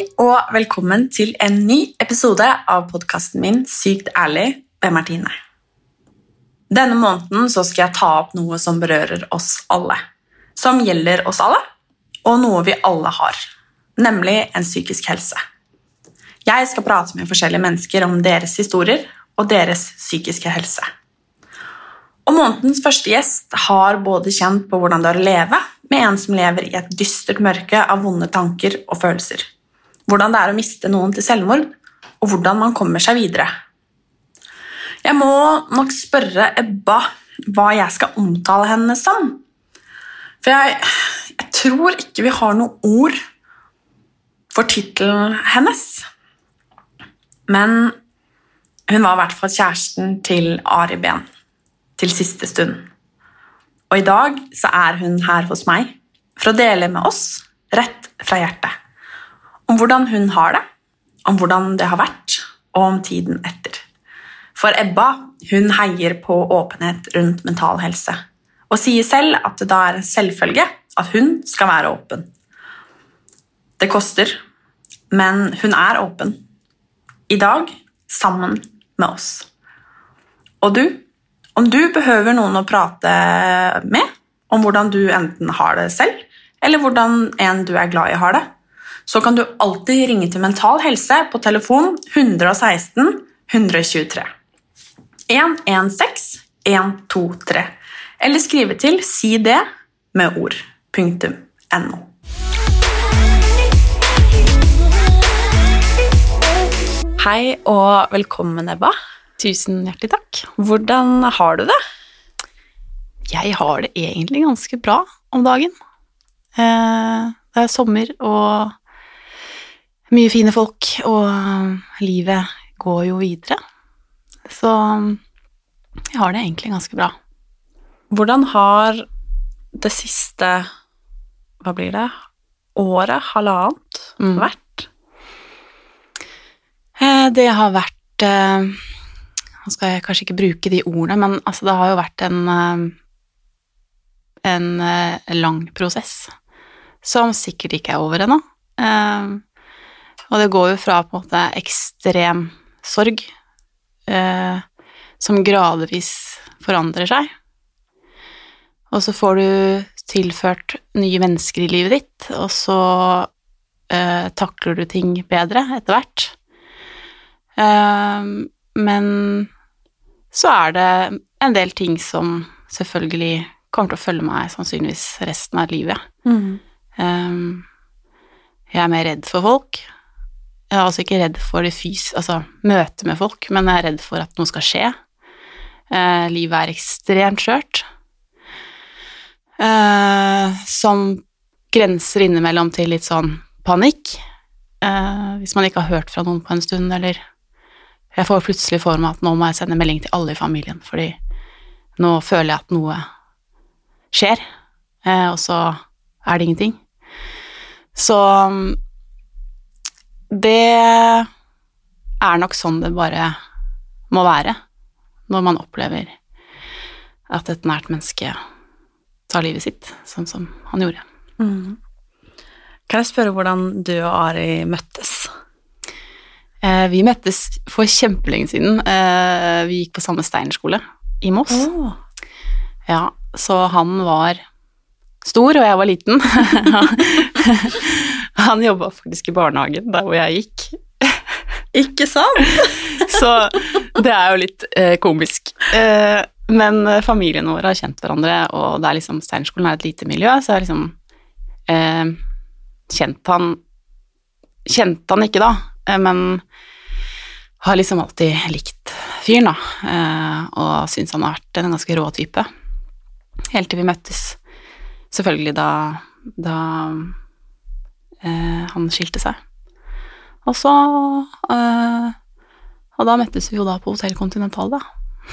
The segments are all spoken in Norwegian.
Og velkommen til en ny episode av podkasten min Sykt ærlig med Martine. Denne måneden skal jeg ta opp noe som berører oss alle. Som gjelder oss alle, og noe vi alle har. Nemlig en psykisk helse. Jeg skal prate med forskjellige mennesker om deres historier og deres psykiske helse. Og månedens første gjest har både kjent på hvordan det er å leve med en som lever i et dystert mørke av vonde tanker og følelser. Hvordan det er å miste noen til selvmord, og hvordan man kommer seg videre. Jeg må nok spørre Ebba hva jeg skal omtale henne som. For jeg, jeg tror ikke vi har noe ord for tittelen hennes. Men hun var i hvert fall kjæresten til Ari Behn til siste stund. Og i dag så er hun her hos meg for å dele med oss, rett fra hjertet, om hvordan hun har det, om hvordan det har vært, og om tiden etter. For Ebba hun heier på åpenhet rundt mental helse, og sier selv at det da er en selvfølge at hun skal være åpen. Det koster, men hun er åpen. I dag sammen med oss. Og du? Om du behøver noen å prate med om hvordan du enten har det selv, eller hvordan en du er glad i, har det, så kan du alltid ringe til Mental Helse på telefon 116 123. 116 123. Eller skrive til si det med ord. Punktum. No. Hei og velkommen, Ebba. Tusen hjertelig takk. Hvordan har du det? Jeg har det egentlig ganske bra om dagen. Eh, det er sommer og mye fine folk, og livet går jo videre. Så jeg har det egentlig ganske bra. Hvordan har det siste Hva blir det? Året, halvannet, Mm. vært? Eh, det har vært eh, Nå skal jeg kanskje ikke bruke de ordene, men altså, det har jo vært en eh, en eh, lang prosess som sikkert ikke er over ennå. Eh, og det går jo fra på en måte ekstrem sorg, eh, som gradvis forandrer seg. Og så får du tilført nye mennesker i livet ditt, og så eh, takler du ting bedre etter hvert. Eh, men så er det en del ting som selvfølgelig kommer til å følge meg sannsynligvis resten av livet. Um, jeg er mer redd for folk. Jeg er altså ikke redd for det fys... Altså møte med folk, men jeg er redd for at noe skal skje. Eh, livet er ekstremt skjørt. Eh, som grenser innimellom til litt sånn panikk. Eh, hvis man ikke har hørt fra noen på en stund, eller Jeg får plutselig for meg at nå må jeg sende melding til alle i familien, fordi nå føler jeg at noe skjer, eh, og så er det ingenting. Så det er nok sånn det bare må være når man opplever at et nært menneske tar livet sitt, sånn som han gjorde. Mm. Kan jeg spørre hvordan du og Ari møttes? Eh, vi møttes for kjempelenge siden. Eh, vi gikk på samme Steinerskole i Moss. Oh. Ja, så han var stor, og jeg var liten. han jobba faktisk i barnehagen der hvor jeg gikk. Ikke sant? Så det er jo litt eh, komisk. Eh, men eh, familien vår har kjent hverandre, og det er liksom Steinerskolen er et lite miljø, så jeg har liksom eh, kjent han Kjente han ikke da, eh, men har liksom alltid likt fyren, da, eh, og syns han har vært en ganske rå type. Helt til vi møttes, selvfølgelig da, da han skilte seg. Og så eh, Og da møttes vi jo da på Hotell Continental, da.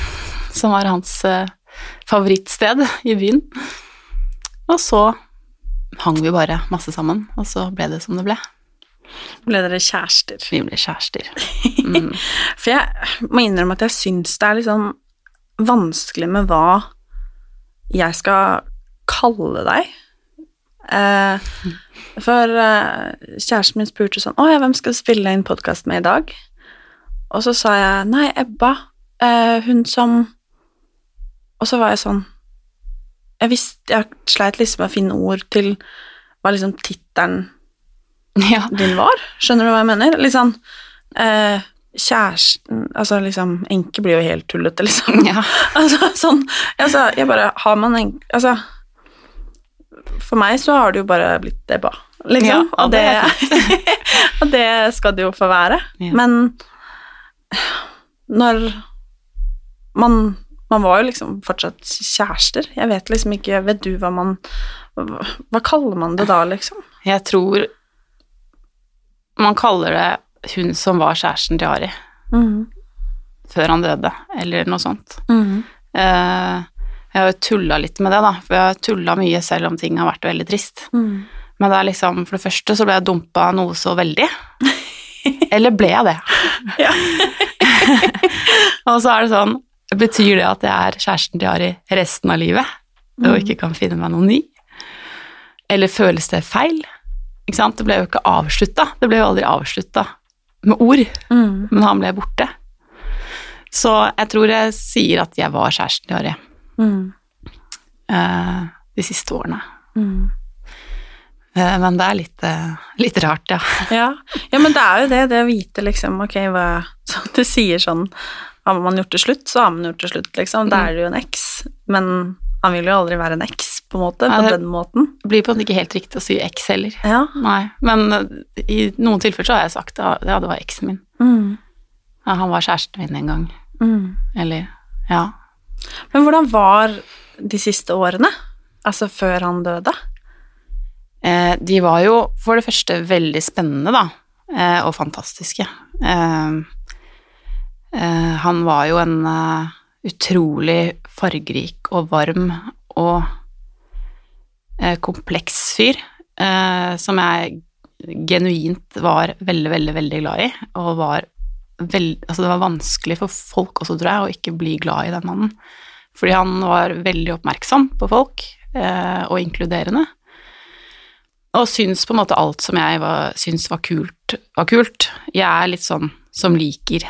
Som var hans eh, favorittsted i byen. Og så hang vi bare masse sammen, og så ble det som det ble. Ble dere kjærester? Vi ble kjærester. Mm. For jeg må innrømme at jeg syns det er litt sånn vanskelig med hva jeg skal kalle deg. Eh, for eh, kjæresten min spurte sånn Å ja, hvem skal du spille inn podkast med i dag? Og så sa jeg nei, Ebba. Eh, hun som Og så var jeg sånn Jeg visste Jeg sleit liksom med å finne ord til hva liksom tittelen Ja. din var. Skjønner du hva jeg mener? Litt sånn eh, Kjæresten Altså liksom Enke blir jo helt tullete, liksom. Ja. altså sånn Altså, jeg bare Har man en Altså For meg så har det jo bare blitt Ebba, liksom. Ja, og, det og det skal det jo få være. Ja. Men når man man var jo liksom fortsatt kjærester. Jeg vet liksom ikke Vet du hva man hva kaller man det da, liksom? Jeg tror man kaller det hun som var kjæresten til Ari Mm. før han døde, eller noe sånt. Mm. Eh, jeg har jo tulla litt med det, da, for jeg har tulla mye selv om ting har vært veldig trist. Mm. Men det er liksom, for det første så ble jeg dumpa noe så veldig. Eller ble jeg det? Og så er det sånn, betyr det at jeg er kjæresten til Ari resten av livet, og ikke kan finne meg noen ny? Eller føles det feil? Ikke sant? Det ble jo ikke avslutta. Det ble jo aldri avslutta med ord, mm. men han ble borte. Så jeg tror jeg sier at jeg var kjæresten til Ari Eh, de siste årene. Mm. Uh, men det er litt, uh, litt rart, ja. Ja. ja, men det er jo det, det å vite liksom Ok, hva Som du sier sånn Har man gjort det slutt, så har man gjort det slutt, liksom. Da er det jo en eks. Men han vil jo aldri være en eks, på en måte, ja, på den måten. Det blir på en måte ikke helt riktig å si eks heller. Ja. Nei, men i noen tilfeller så har jeg sagt at ja, det var eksen min. Mm. Ja, han var kjæresten min en gang. Mm. Eller, ja. Men hvordan var de siste årene? Altså før han døde? Eh, de var jo for det første veldig spennende, da, eh, og fantastiske. Eh, eh, han var jo en uh, utrolig fargerik og varm og eh, kompleks fyr, som jeg genuint var veldig, veldig, veldig glad i, og var veld, altså det var vanskelig for folk også, tror jeg, å ikke bli glad i den mannen. Fordi han var veldig oppmerksom på folk, eh, og inkluderende. Og syns på en måte alt som jeg var, syns var kult, var kult. Jeg er litt sånn som liker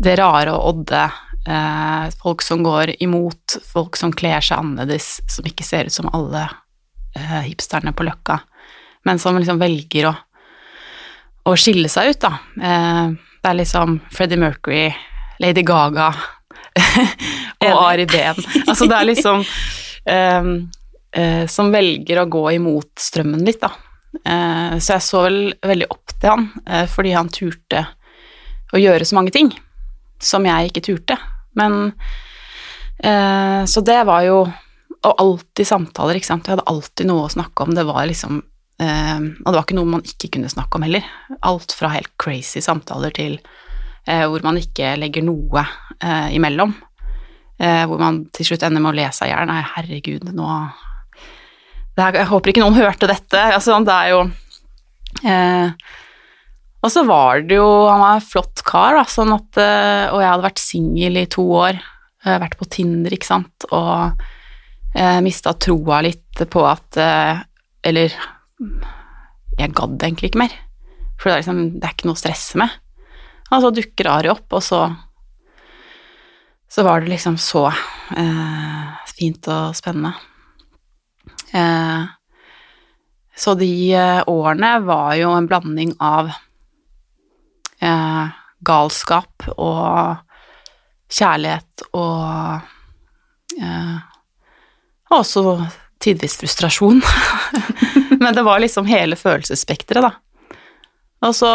det rare og odde. Eh, folk som går imot, folk som kler seg annerledes, som ikke ser ut som alle eh, hipsterne på Løkka, men som liksom velger å, å skille seg ut, da. Eh, det er liksom Freddie Mercury, Lady Gaga og Ari Behn. Altså det er liksom eh, eh, Som velger å gå imot strømmen litt, da. Så jeg så vel veldig opp til han, fordi han turte å gjøre så mange ting som jeg ikke turte. Men Så det var jo Og alltid samtaler, ikke sant. Jeg hadde alltid noe å snakke om. Det var liksom eh, Og det var ikke noe man ikke kunne snakke om heller. Alt fra helt crazy samtaler til eh, hvor man ikke legger noe eh, imellom. Eh, hvor man til slutt ender med å le seg i hjel. Nei, herregud, nå det er, Jeg håper ikke noen hørte dette. Altså, det er jo og så var det jo Han var en flott kar, da, sånn at Og jeg hadde vært singel i to år. Vært på Tinder, ikke sant, og eh, mista troa litt på at Eller jeg gadd egentlig ikke mer. For det er, liksom, det er ikke noe å stresse med. Og så dukker Ari opp, og så så var det liksom så eh, fint og spennende. Eh, så de eh, årene var jo en blanding av eh, galskap og kjærlighet og eh, også tidvis frustrasjon. Men det var liksom hele følelsesspekteret, da. Og så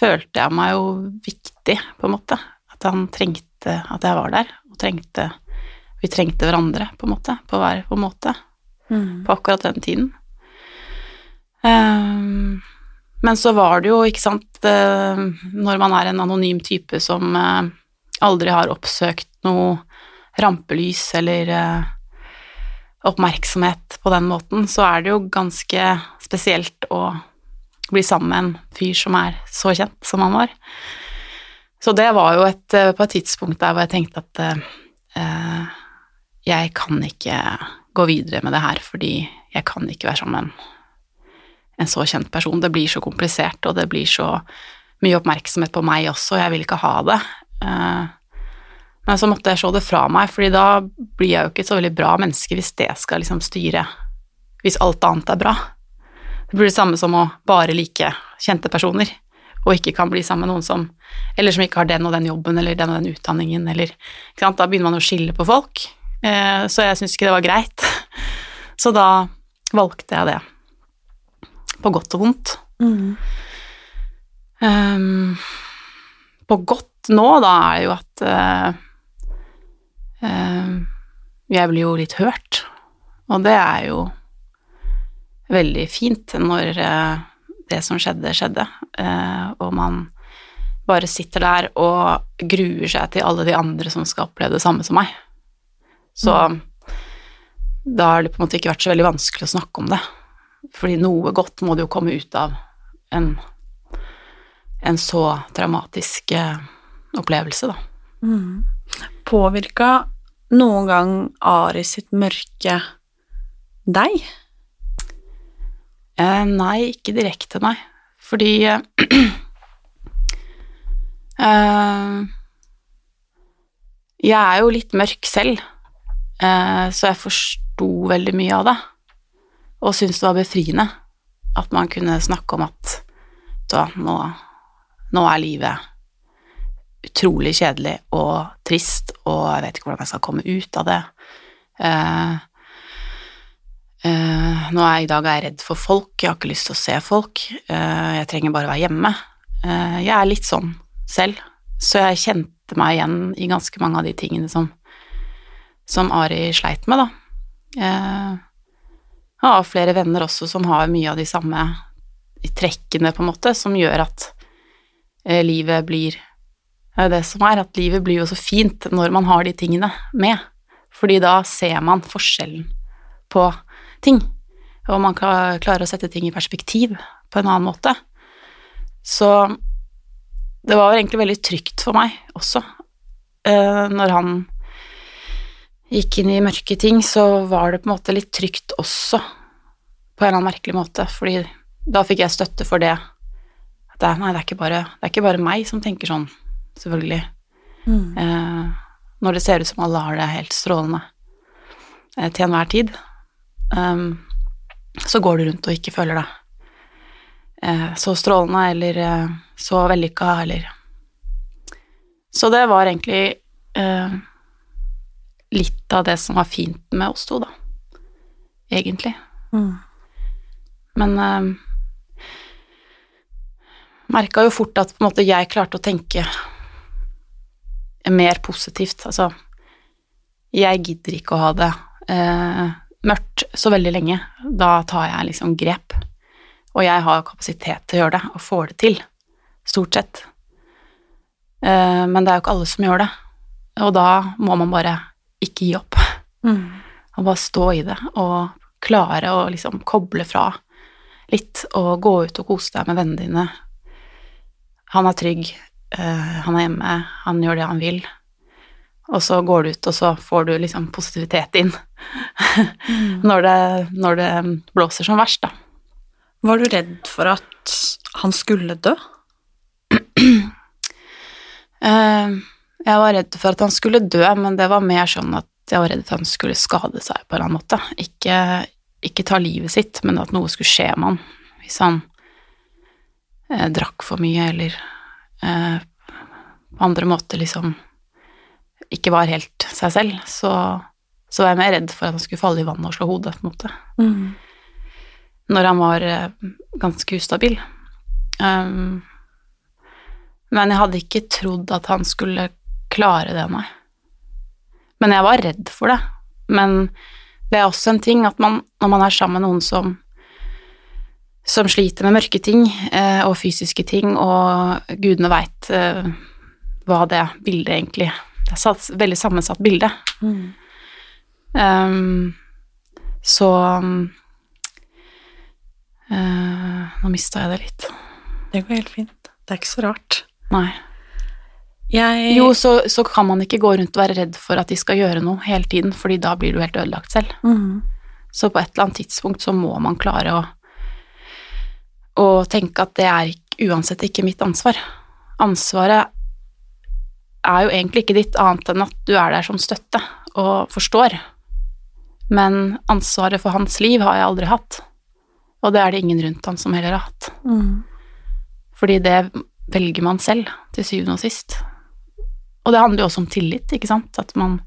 følte jeg meg jo viktig, på en måte. At han trengte at jeg var der, og trengte Vi trengte hverandre, på en måte, på hver på en måte, Mm. på akkurat den tiden. Um, men så var det jo, ikke sant, eh, når man er en anonym type som eh, aldri har oppsøkt noe rampelys eller eh, oppmerksomhet på den måten, så er det jo ganske spesielt å bli sammen med en fyr som er så kjent som han var. Så det var jo et, eh, på et tidspunkt der hvor jeg tenkte at eh, jeg kan ikke gå videre med det her, fordi jeg kan ikke være sammen med en, så kjent person. Det blir så komplisert, og det blir så mye oppmerksomhet på meg også, og jeg vil ikke ha det. Eh, men så måtte jeg se det fra meg, fordi da blir jeg jo ikke et så veldig bra menneske hvis det skal liksom styre Hvis alt annet er bra. Det blir det samme som å bare like kjente personer, og ikke kan bli sammen med noen som Eller som ikke har den og den jobben eller den og den utdanningen, eller ikke sant? Da begynner man å skille på folk. Eh, så jeg syns ikke det var greit. Så da valgte jeg det. På godt og vondt. Mm. Um, på godt nå, da, er jo at eh, jeg blir jo litt hørt, og det er jo veldig fint når eh, det som skjedde, skjedde, eh, og man bare sitter der og gruer seg til alle de andre som skal oppleve det samme som meg. Så da har det på en måte ikke vært så veldig vanskelig å snakke om det, fordi noe godt må det jo komme ut av en en så traumatisk eh, opplevelse, da. Mm. Påvirka noen gang Ari sitt mørke deg? Eh, nei, ikke direkte, nei. Fordi eh, eh, Jeg er jo litt mørk selv, eh, så jeg forsto veldig mye av det. Og syntes det var befriende at man kunne snakke om at da, nå nå er livet utrolig kjedelig og trist, og jeg vet ikke hvordan jeg skal komme ut av det. Uh, uh, nå er jeg, i dag er jeg redd for folk, jeg har ikke lyst til å se folk, Uh, jeg trenger bare å være hjemme. Jeg er litt sånn selv, så jeg kjente meg igjen i ganske mange av de tingene som, som Ari sleit med, da. Jeg har flere venner også som har mye av de samme trekkene, på en måte, som gjør at livet blir Det er jo det som er, at livet blir jo så fint når man har de tingene med. Fordi da ser man forskjellen på ting, og man kan klare å sette ting i perspektiv på en annen måte. Så det var egentlig veldig trygt for meg også. Eh, når han gikk inn i mørke ting, så var det på en måte litt trygt også, på en eller annen merkelig måte, fordi da fikk jeg støtte for det. At det, nei, det er, bare, det er ikke bare meg som tenker sånn, selvfølgelig. Mm. Eh, når det ser ut som alle har det helt strålende eh, til enhver tid, um, så går du rundt og ikke føler deg eh, så strålende eller eh, så vellykka eller Så det var egentlig eh, litt av det som var fint med oss to, da. Egentlig. Mm. Men eh, merka jo fort at måte jeg klarte å tenke mer positivt. Altså, jeg gidder ikke å ha det eh, mørkt så veldig lenge. Da tar jeg liksom grep. Og jeg har kapasitet til å gjøre det, og får det til. Stort sett. Eh, men det er jo ikke alle som gjør det. Og da må man bare ikke gi opp. Mm. Og bare stå i det, og klare å liksom koble fra litt, og gå ut og kose deg med vennene dine. Han er trygg, eh, han er hjemme, han gjør det han vil. Og så går du ut, og så får du liksom positivitet inn når, det, når det blåser som verst, da. Var du redd for at han skulle dø? Uh, jeg var redd for at han skulle dø, men det var mer sånn at jeg var redd for at han skulle skade seg på en eller annen måte. Ikke, ikke ta livet sitt, men at noe skulle skje med han hvis han eh, drakk for mye eller på andre måter liksom ikke var helt seg selv, så, så var jeg mer redd for at han skulle falle i vannet og slå hodet, på en måte. Når han var eh, ganske ustabil. Um, men jeg hadde ikke trodd at han skulle klare det, nei. Men jeg var redd for det. Men det er også en ting at man, når man er sammen med noen som som sliter med mørke ting eh, og fysiske ting, og gudene veit eh, hva det bildet egentlig Det er et veldig sammensatt bilde. Mm. Um, så uh, Nå mista jeg det litt. Det går helt fint. Det er ikke så rart. Nei. Jeg Jo, så, så kan man ikke gå rundt og være redd for at de skal gjøre noe hele tiden, fordi da blir du helt ødelagt selv. Mm. Så på et eller annet tidspunkt så må man klare å, å tenke at det er uansett ikke mitt ansvar. Ansvaret er jo egentlig ikke ditt annet enn at du er der som støtte og forstår. Men ansvaret for hans liv har jeg aldri hatt, og det er det ingen rundt han som heller har hatt. Mm. Fordi det velger man selv, til syvende og sist. Og det handler jo også om tillit, ikke sant? At man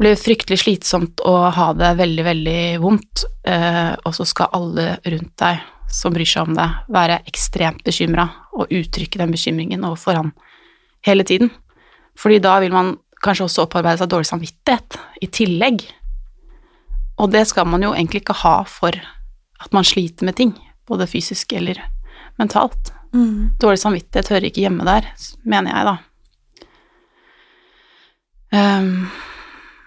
blir fryktelig slitsomt å ha det veldig, veldig vondt, eh, og så skal alle rundt deg som bryr seg om det, være ekstremt bekymra og uttrykke den bekymringen overfor han hele tiden. Fordi da vil man kanskje også opparbeide seg dårlig samvittighet i tillegg. Og det skal man jo egentlig ikke ha for at man sliter med ting, både fysisk eller mentalt. Mm. Dårlig samvittighet hører ikke hjemme der, mener jeg, da. Um,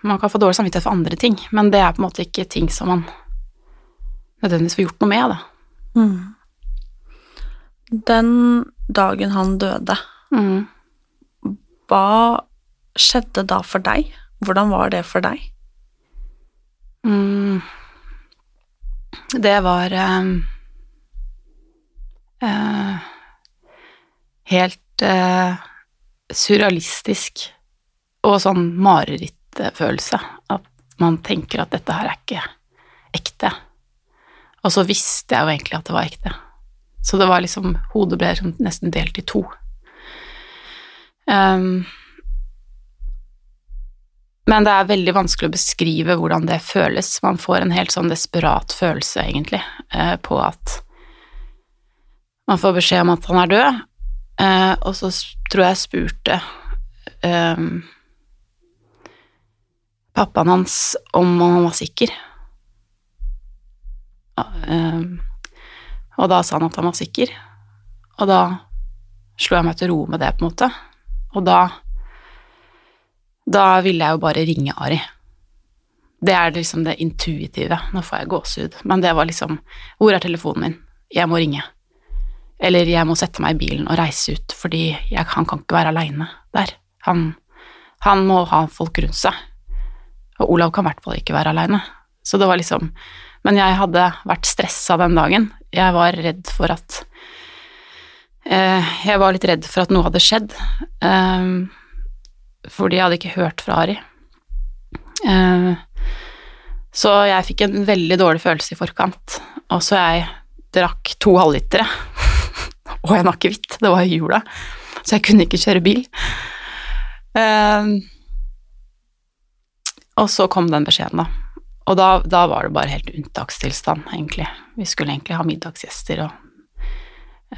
man kan få dårlig samvittighet for andre ting, men det er på en måte ikke ting som man nødvendigvis får gjort noe med, da. Mhm. Den dagen han døde, Mm. hva skjedde da for deg? Hvordan var det for deg? Mm. Det var ehm, eh, helt eh, surrealistisk og sånn marerittfølelse. At man tenker at dette her er ikke ekte. Og så visste jeg jo egentlig at det var ekte. Så det var liksom Hodet ble liksom nesten delt i to. Um, men det er veldig vanskelig å beskrive hvordan det føles. Man får en helt sånn desperat følelse, egentlig, eh, på at man får beskjed om at han er død, eh, og så tror jeg spurte um, pappaen hans om han var sikker. Ja, eh, og da sa han at han var sikker, og da slo jeg meg til ro med det, på en måte. Og da da ville jeg jo bare ringe Ari. Det er liksom det intuitive. Nå får jeg gåsehud. Men det var liksom Hvor er telefonen min? Jeg må ringe. Eller jeg må sette meg i bilen og reise ut, fordi jeg, han kan ikke være aleine der. Han, han må ha folk rundt seg. Og Olav kan i hvert fall ikke være aleine. Så det var liksom Men jeg hadde vært stressa den dagen. Jeg var redd for at eh, Jeg var litt redd for at noe hadde skjedd. Eh, fordi jeg hadde ikke hørt fra Ari. Eh, så jeg fikk en veldig dårlig følelse i forkant, og så jeg drakk to halvlitere og en akevitt, det var i jula, så jeg kunne ikke kjøre bil. Eh, og så kom den beskjeden, da. Og da, da var det bare helt unntakstilstand, egentlig. Vi skulle egentlig ha middagsgjester og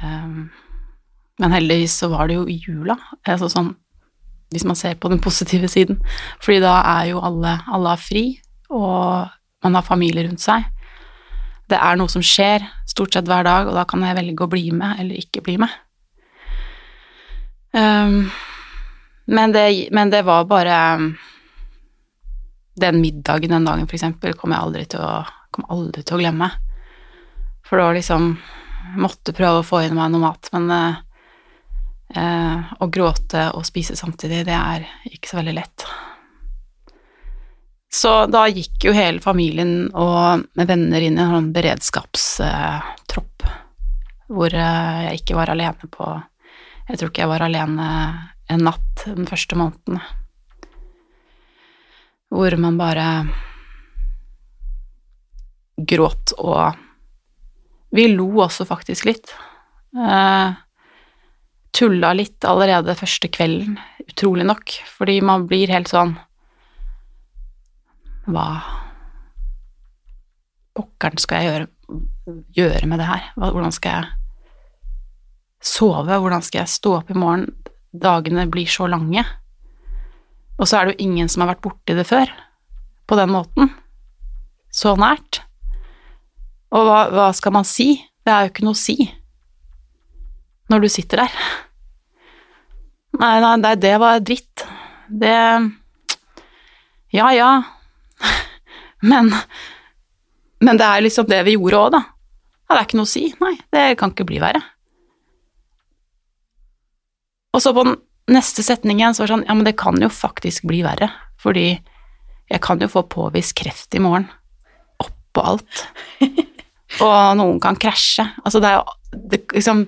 um, Men heldigvis så var det jo i jula, altså sånn hvis man ser på den positive siden. Fordi da er jo alle, alle er fri, og man har familie rundt seg. Det er noe som skjer stort sett hver dag, og da kan jeg velge å bli med eller ikke bli med. Um, men, det, men det var bare Den middagen den dagen, for eksempel, kommer jeg aldri til å, aldri til å glemme. For det var liksom Jeg måtte prøve å få i meg noe mat, men uh, Eh, å gråte og spise samtidig, det er ikke så veldig lett. Så da gikk jo hele familien og venner inn i en sånn beredskapstropp hvor eh, jeg ikke var alene på Jeg tror ikke jeg var alene en natt den første måneden. Hvor man bare gråt og Vi lo også faktisk litt. Uh, tulla litt allerede første kvelden, utrolig nok, fordi man blir helt sånn Hva pokkeren skal jeg gjøre, gjøre med det her? Hvordan skal jeg sove? Hvordan skal jeg stå opp i morgen? Dagene blir så lange. Og så er det jo ingen som har vært borti det før, på den måten. Så nært. Og hva, hva skal man si? Det er jo ikke noe å si når du sitter der. Nei, nei, det var dritt. Det Ja, ja. Men Men det er liksom det vi gjorde òg, da. Ja, det er ikke noe å si. Nei, det kan ikke bli verre. Og så på den neste setning igjen så var det sånn Ja, men det kan jo faktisk bli verre, fordi jeg kan jo få påvist kreft i morgen. Oppå alt. Og noen kan krasje. Altså, det er jo det, liksom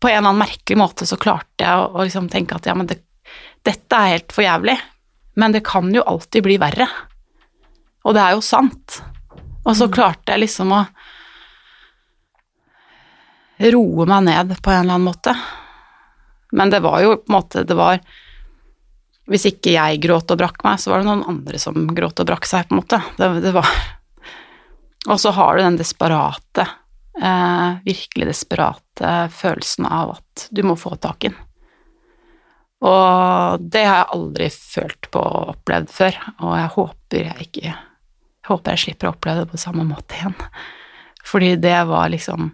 På en eller annen merkelig måte så klarte jeg å, å liksom tenke at ja, men det, dette er helt for jævlig. Men det kan jo alltid bli verre. Og det er jo sant. Og så klarte jeg liksom å roe meg ned på en eller annen måte. Men det var jo på en måte Det var Hvis ikke jeg gråt og brakk meg, så var det noen andre som gråt og brakk seg, på en måte. Det, det var Og så har du den desperate, eh, virkelig desperate følelsen av at du må få tak i den. Og det har jeg aldri følt på og opplevd før, og jeg håper jeg ikke jeg håper jeg slipper å oppleve det på samme måte igjen. Fordi det var liksom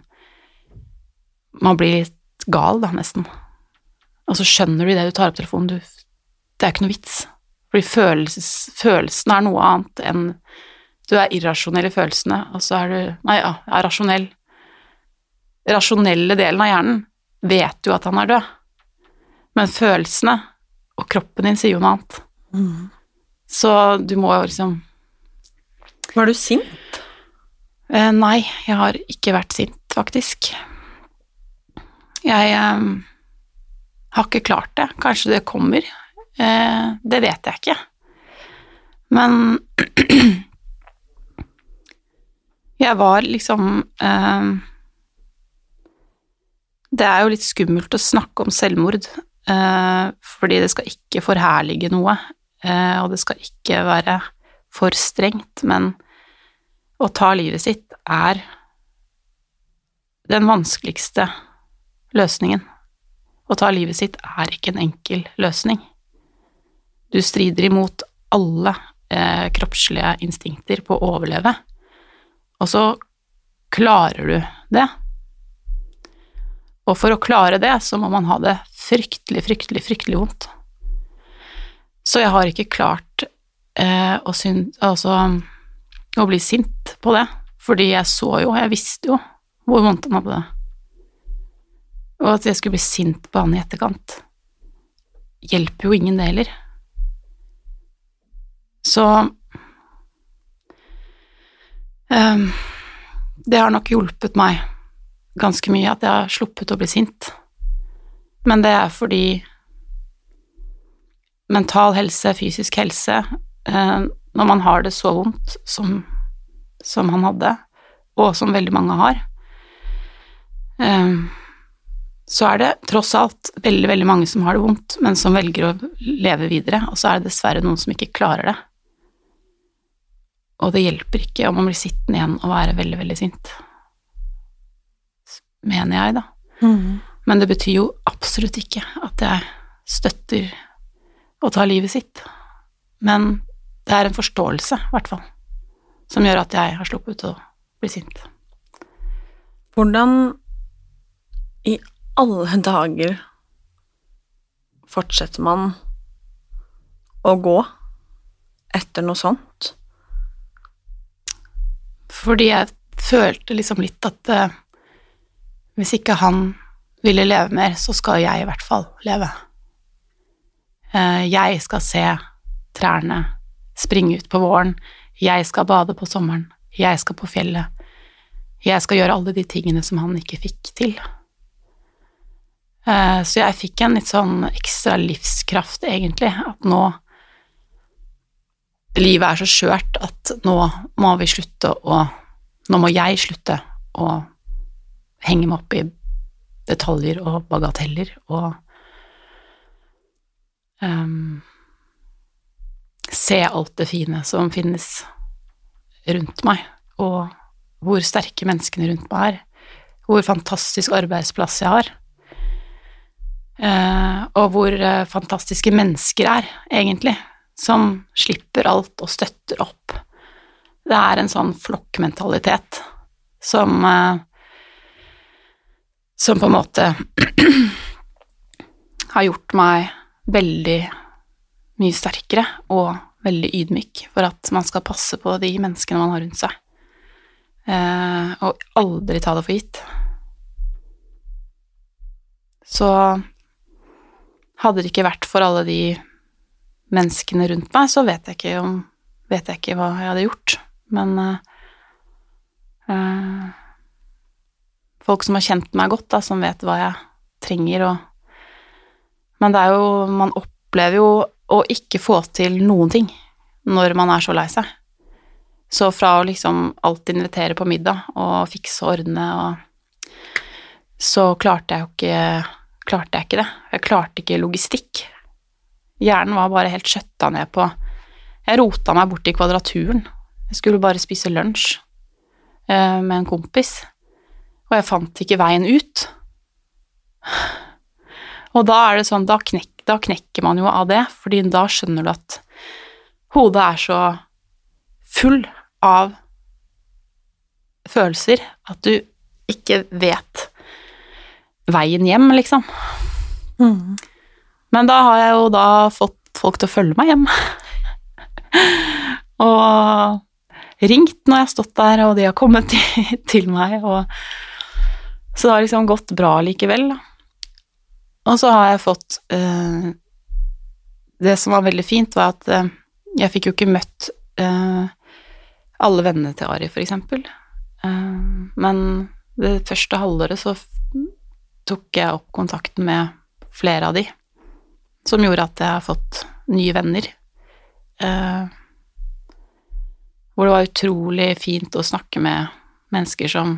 Man blir litt gal, da, nesten. Og så skjønner du idet du tar opp telefonen du, Det er ikke noe vits. Fordi følelses, følelsen er noe annet enn Du er irrasjonell i følelsene, og så er du Nei, ja, er rasjonell. Rasjonelle delen av hjernen vet jo at han er død, men følelsene og kroppen din sier jo noe annet. Mm. Så du må jo liksom Var du sint? Eh, nei, jeg har ikke vært sint, faktisk. Jeg eh, har ikke klart det. Kanskje det kommer. Eh, det vet jeg ikke. Men jeg var liksom eh, Det er jo litt skummelt å snakke om selvmord, eh, fordi det skal ikke forherlige noe, eh, og det skal ikke være for strengt, men å ta livet sitt er den vanskeligste løsningen. Å ta livet sitt er ikke en enkel løsning. Du strider imot alle eh, kroppslige instinkter på å overleve, og så klarer du det. Og for å klare det, så må man ha det fryktelig, fryktelig, fryktelig vondt. Så jeg har ikke klart eh, å, syn, altså, å bli sint på det, fordi jeg så jo, jeg visste jo hvor vondt han hadde det. Og at jeg skulle bli sint på han i etterkant, hjelper jo ingen det heller. Så um, Det har nok hjulpet meg ganske mye at jeg har sluppet å bli sint. Men det er fordi mental helse, fysisk helse eh, Når man har det så vondt som, som han hadde, og som veldig mange har, eh, så er det tross alt veldig, veldig mange som har det vondt, men som velger å leve videre, og så er det dessverre noen som ikke klarer det. Og det hjelper ikke om man blir sittende igjen og være veldig, veldig sint. Mener jeg, da. Mm. Men det betyr jo absolutt ikke at jeg støtter å ta livet sitt. Men det er en forståelse, i hvert fall, som gjør at jeg har sluppet å bli sint. Hvordan i alle dager fortsetter man å gå etter noe sånt? Fordi jeg følte liksom litt at uh, hvis ikke han ville leve mer, så skal jeg i hvert fall leve. Uh, jeg skal se trærne springe ut på våren, jeg skal bade på sommeren, jeg skal på fjellet, jeg skal gjøre alle de tingene som han ikke fikk til. Eh, så jeg fikk en litt sånn ekstra livskraft, egentlig, at nå Livet er så skjørt at nå må vi slutte å Nå må jeg slutte å henge meg opp i detaljer og bagateller og um, se alt det fine som finnes rundt meg, og hvor sterke menneskene rundt meg er, hvor fantastisk arbeidsplass jeg har, og hvor uh, fantastiske mennesker er, egentlig, som slipper alt og støtter opp. Det er en sånn flokkmentalitet som uh, som på en måte har gjort meg veldig mye sterkere og veldig ydmyk for at man skal passe på de menneskene man har rundt seg, eh, og aldri ta det for gitt. Så hadde det ikke vært for alle de menneskene rundt meg, så vet jeg ikke, om, vet jeg ikke hva jeg hadde gjort, men eh, folk som har kjent meg godt, da, som vet hva jeg trenger og Men det er jo Man opplever jo å ikke få til noen ting når man er så lei seg. Så fra å liksom alltid invitere på middag og fikse og ordne og Så klarte jeg jo ikke Klarte jeg ikke det. Jeg klarte ikke logistikk. Hjernen var bare helt skjøtta ned på Jeg rota meg bort i kvadraturen. Jeg skulle bare spise lunsj eh, med en kompis og jeg fant ikke veien ut. Og da er det sånn, da, knek, da knekker man jo av det, fordi da skjønner du at hodet er så full av følelser at du ikke vet veien hjem, liksom. Mm. Men da har jeg jo da fått folk til å følge meg hjem. og ringt når jeg har stått der, og de har kommet til, til meg, og så det har liksom gått bra likevel. Og så har jeg fått uh, Det som var veldig fint, var at uh, jeg fikk jo ikke møtt uh, alle vennene til Ari, for eksempel. men det første halvåret så tok jeg opp kontakten med flere av de, som gjorde at jeg har fått nye venner. hvor det var utrolig fint å snakke med mennesker som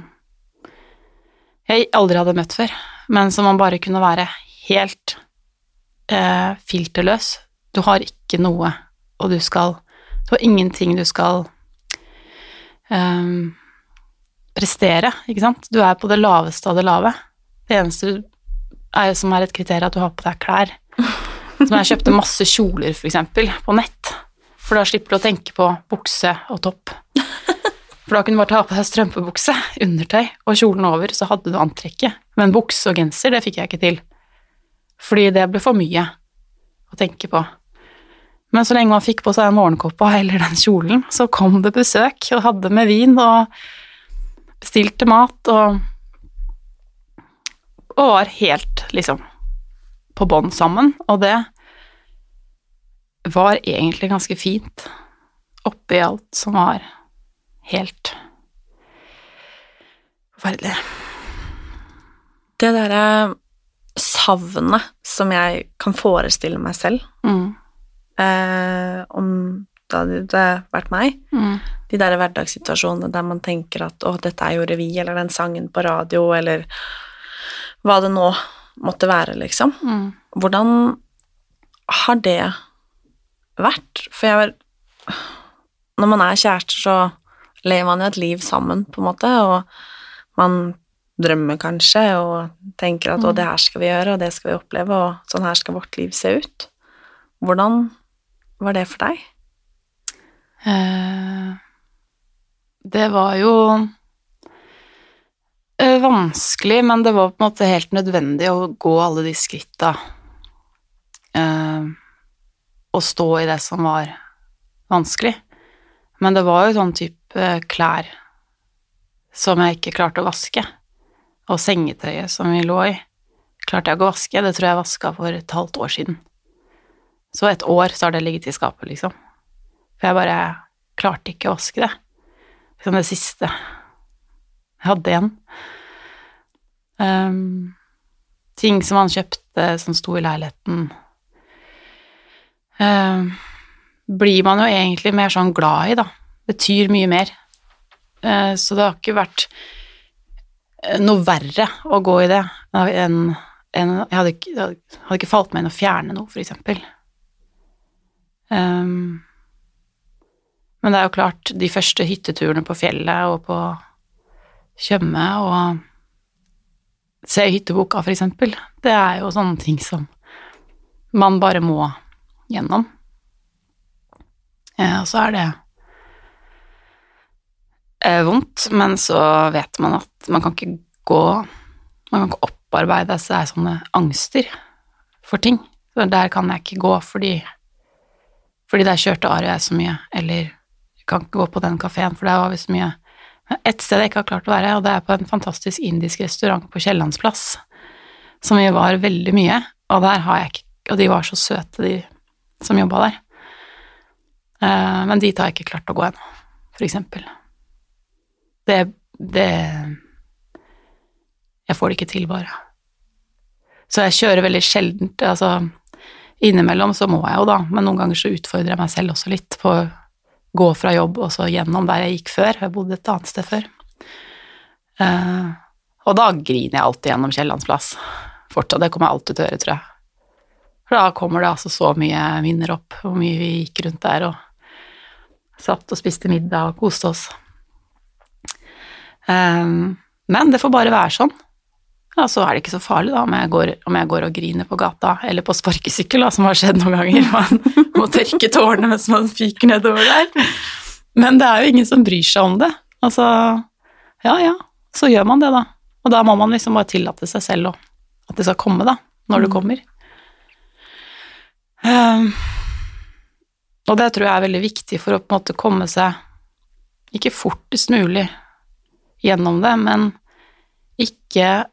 jeg aldri hadde møtt før, men som man bare kunne være helt eh, filterløs. Du har ikke noe, og du skal Du har ingenting du skal eh, prestere, ikke sant? Du er på det laveste av det lave. Det eneste er, som er et kriterium, at du har på deg klær. Som jeg kjøpte masse kjoler, eksempel, på nett. For da slipper du å tenke på bukse og topp. For da kunne du bare ta på deg strømpebukse, undertøy og kjolen over, så hadde du antrekket. Men bukse og genser, det fikk jeg ikke til. Fordi det ble for mye å tenke på. Men så lenge man fikk på seg den morgenkåpa eller den kjolen, så kom det besøk og hadde med vin og bestilte mat og Og var helt, liksom, på bånn sammen. Og det var egentlig ganske fint oppi alt som var helt forferdelig. Det derre savnet som jeg kan forestille meg selv mm. eh, om da det hadde vært meg, mm. de der hverdagssituasjonene der man tenker at 'å, dette er jo revy', eller den sangen på radio, eller hva det nå måtte være, liksom. Mm. Hvordan har det vært? For jeg Når man er kjærester, så lever man jo et liv sammen, på en måte, og man drømmer kanskje og tenker at mm. 'å, det her skal vi gjøre, og det skal vi oppleve, og sånn her skal vårt liv se ut'. Hvordan var det for deg? Eh, det var jo vanskelig, men det var på en måte helt nødvendig å gå alle de skritta eh, og stå i det som var vanskelig. Men det var jo sånn type Eh, klær som jeg ikke klarte å vaske, og sengetøyet som vi lå i, klarte jeg ikke å vaske. Det tror jeg vaska for et halvt år siden. Så et år så har det ligget i skapet, liksom. For jeg bare klarte ikke å vaske det. Liksom det siste jeg hadde en. Um, ting som han kjøpte som sto i leiligheten, Um, blir man jo egentlig mer sånn glad i, da. Betyr mye mer. Uh, så det har ikke vært eh, noe verre å gå i det enn en, jeg hadde, ikke, hadde ikke falt meg inn å fjerne noe, for eksempel. Um, men det er jo klart, de første hytteturene på fjellet og på Tjøme og se hytteboka, for eksempel, det er jo sånne ting som man bare må gjennom. Ja, og så er det eh, vondt, men så vet man at man kan ikke gå Man kan ikke opparbeide seg sånne angster for ting. Så der kan jeg ikke gå fordi fordi der kjørte Are så mye, eller jeg kan ikke gå på den kafeen, for der var vi så mye. Ett sted jeg ikke har klart å være, og det er på en fantastisk indisk restaurant på Kiellandsplass, som vi var veldig mye, og der har jeg ikke Og de var så søte, de som jobba der. Uh, men dit har jeg ikke klart å gå ennå, for eksempel. Det, det Jeg får det ikke til, bare. Så jeg kjører veldig sjeldent, altså Innimellom så må jeg jo, da, men noen ganger så utfordrer jeg meg selv også litt på gå fra jobb og så gjennom der jeg gikk før. Jeg bodde et annet sted før. Uh, og da griner jeg alltid gjennom Kiellands plass. Fortsatt. Det kommer jeg alltid til å gjøre, tror jeg. For da kommer det altså så mye minner opp, hvor mye vi gikk rundt der og satt og spiste middag og koste oss. Um, men det får bare være sånn. Ja, så er det ikke så farlig da, om jeg går, om jeg går og griner på gata, eller på sparkesykkel, da, som har skjedd noen ganger. Man må tørke tårene mens man fyker nedover der. Men det er jo ingen som bryr seg om det. Altså, ja ja, så gjør man det, da. Og da må man liksom bare tillate seg selv å, at det skal komme, da, når det kommer. Um, og det tror jeg er veldig viktig for å på en måte komme seg, ikke fortest mulig gjennom det, men ikke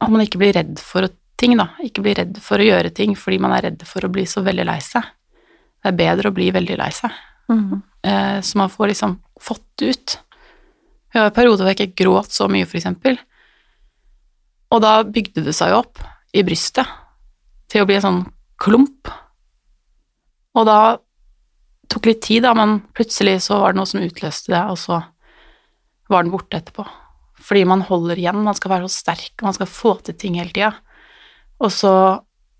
at man ikke blir redd for ting, da. Ikke blir redd for å gjøre ting fordi man er redd for å bli så veldig lei seg. Det er bedre å bli veldig lei seg. Mm. Eh, så man får liksom fått ut. Vi har en periode hvor jeg ikke gråt så mye, for eksempel. Og da bygde det seg jo opp i brystet til å bli en sånn klump. Og da tok litt tid, da, men plutselig så var det noe som utløste det, og så var den borte etterpå fordi man holder igjen, man skal være så sterk, man skal få til ting hele tida. Og så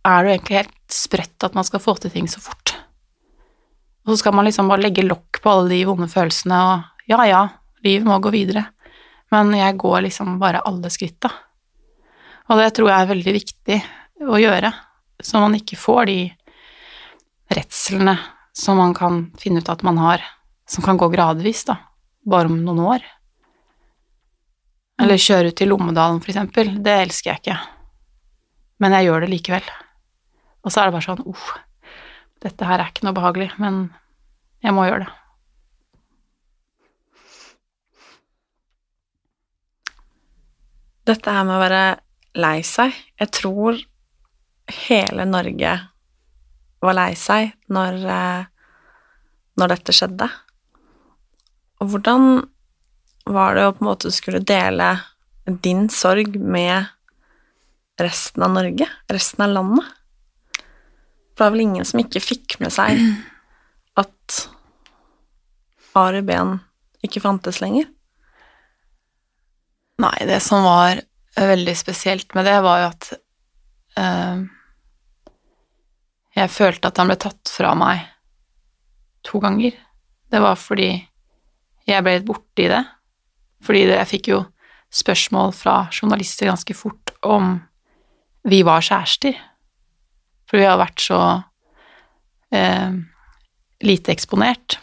er det jo egentlig helt sprøtt at man skal få til ting så fort. Og så skal man liksom bare legge lokk på alle de vonde følelsene og ja, ja, livet må gå videre, men jeg går liksom bare alle skritta. Og det tror jeg er veldig viktig å gjøre, så man ikke får de redslene som man kan finne ut at man har, som kan gå gradvis, da, bare om noen år. Eller kjøre ut til Lommedalen, eksempel. Det elsker jeg ikke. Men jeg gjør det likevel. Og så er det bare sånn uff, dette her er ikke noe behagelig, men jeg må gjøre det. Dette her med å være lei seg Jeg tror hele Norge var lei seg når, eh, når dette skjedde. Og hvordan var det å på en måte skulle dele din sorg med resten av Norge, resten av landet. For det var vel ingen som ikke fikk med seg at Ari Ben ikke fantes lenger? Nei, det som var veldig spesielt med det, var jo at uh, jeg følte at han ble tatt fra meg to ganger. Det var fordi jeg ble litt i det, fordi jeg fikk jo spørsmål fra journalister ganske fort om vi var kjærester. For vi har vært så eh, lite eksponert.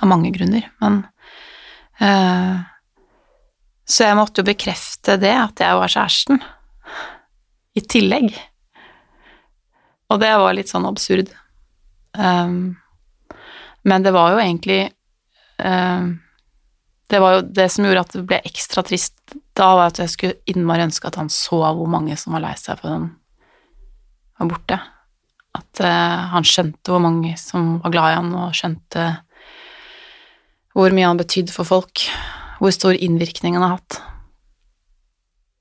Av mange grunner, men eh, Så jeg måtte jo bekrefte det, at jeg var kjæresten. I tillegg. Og det var litt sånn absurd. Um, men det var jo egentlig um, det var jo det som gjorde at det ble ekstra trist da, var at jeg skulle innmari ønske at han så hvor mange som var lei seg for den var borte. At uh, han skjønte hvor mange som var glad i han, og skjønte hvor mye han betydde for folk, hvor stor innvirkning han har hatt.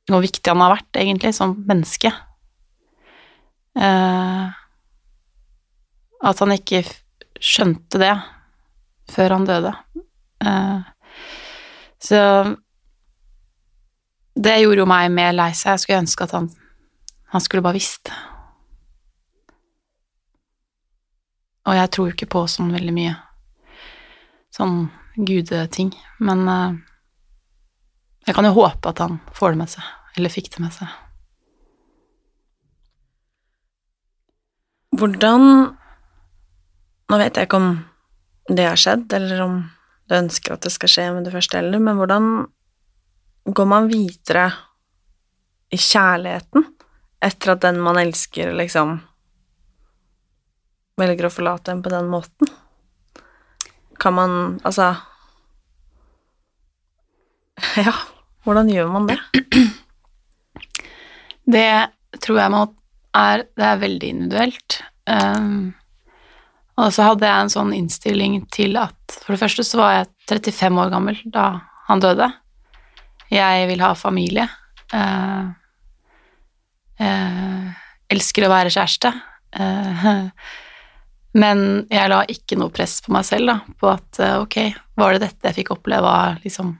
hvor viktig han har vært, egentlig, som menneske. Uh, at han ikke skjønte det før han døde. Eh, så det gjorde jo meg mer lei seg. Jeg skulle ønske at han, han skulle bare visst. Og jeg tror jo ikke på sånn veldig mye sånn gudeting, men eh, jeg kan jo håpe at han får det med seg, eller fikk det med seg. Hvordan Nå vet jeg ikke om det har skjedd, eller om du ønsker at det skal skje med det første eldre, men hvordan går man videre i kjærligheten etter at den man elsker, liksom velger å forlate en på den måten? Kan man Altså Ja, hvordan gjør man det? Det tror jeg må er Det er veldig individuelt. Um, og så hadde jeg en sånn innstilling til at For det første så var jeg 35 år gammel da han døde. Jeg vil ha familie. Uh, uh, elsker å være kjæreste. Uh, men jeg la ikke noe press på meg selv da, på at uh, ok, var det dette jeg fikk oppleve av liksom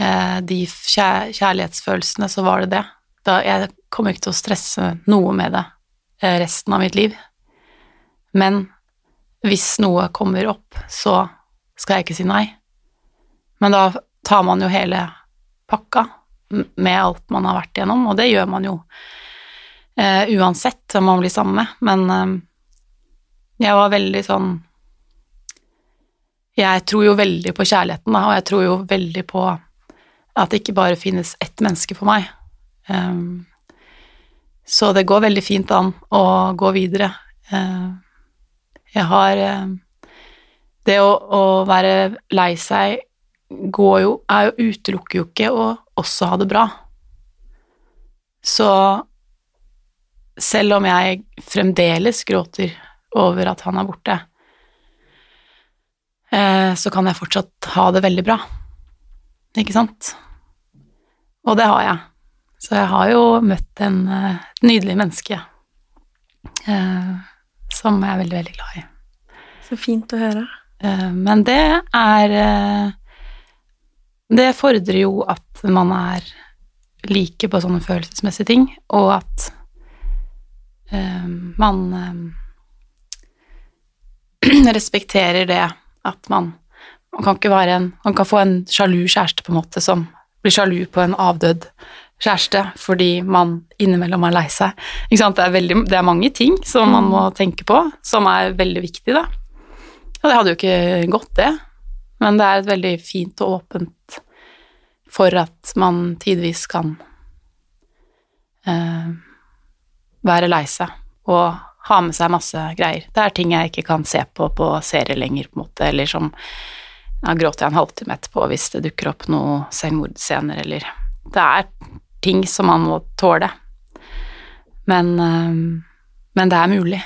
uh, de kjær kjærlighetsfølelsene, så var det det. Da, jeg kommer ikke til å stresse noe med det uh, resten av mitt liv. Men hvis noe kommer opp, så skal jeg ikke si nei. Men da tar man jo hele pakka med alt man har vært igjennom, og det gjør man jo uh, uansett hvem man blir sammen med. Men uh, jeg var veldig sånn Jeg tror jo veldig på kjærligheten, da, og jeg tror jo veldig på at det ikke bare finnes ett menneske for meg. Um, så det går veldig fint an å gå videre. Uh, jeg har uh, Det å, å være lei seg går jo er jo Utelukker jo ikke å også ha det bra. Så selv om jeg fremdeles gråter over at han er borte, eh, så kan jeg fortsatt ha det veldig bra. Ikke sant? Og det har jeg. Så jeg har jo møtt en eh, nydelig menneske eh, som jeg er veldig, veldig glad i. Så fint å høre. Eh, men det er eh, Det fordrer jo at man er like på sånne følelsesmessige ting, og at eh, man respekterer det at man man kan ikke være en Man kan få en sjalu kjæreste, på en måte, som blir sjalu på en avdød kjæreste fordi man innimellom er lei seg. Ikke sant? Det, er veldig, det er mange ting som man må tenke på, som er veldig viktig, da. Og det hadde jo ikke gått, det. Men det er et veldig fint og åpent for at man tidvis kan eh, være lei seg og ha med seg masse greier. Det er ting jeg ikke kan se på på serie lenger, på en måte, eller som Da gråter jeg en halvtime etterpå hvis det dukker opp noen selvmordsscener, eller Det er ting som man må tåle. Men, eh, men det er mulig.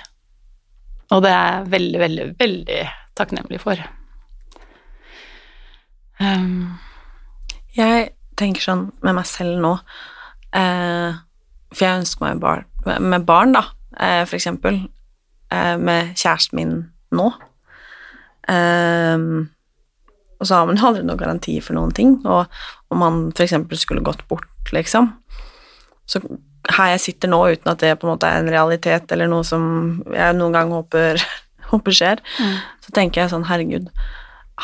Og det er jeg veldig, veldig, veldig takknemlig for. Um, Jeg tenker sånn med meg selv nå eh, For jeg ønsker meg barn, med barn, da, eh, for eksempel. Eh, med kjæresten min nå. Eh, og så har man aldri noen garanti for noen ting. Og om han for eksempel skulle gått bort, liksom Så her jeg sitter nå, uten at det på en måte er en realitet eller noe som jeg noen gang håper, håper skjer, så tenker jeg sånn, herregud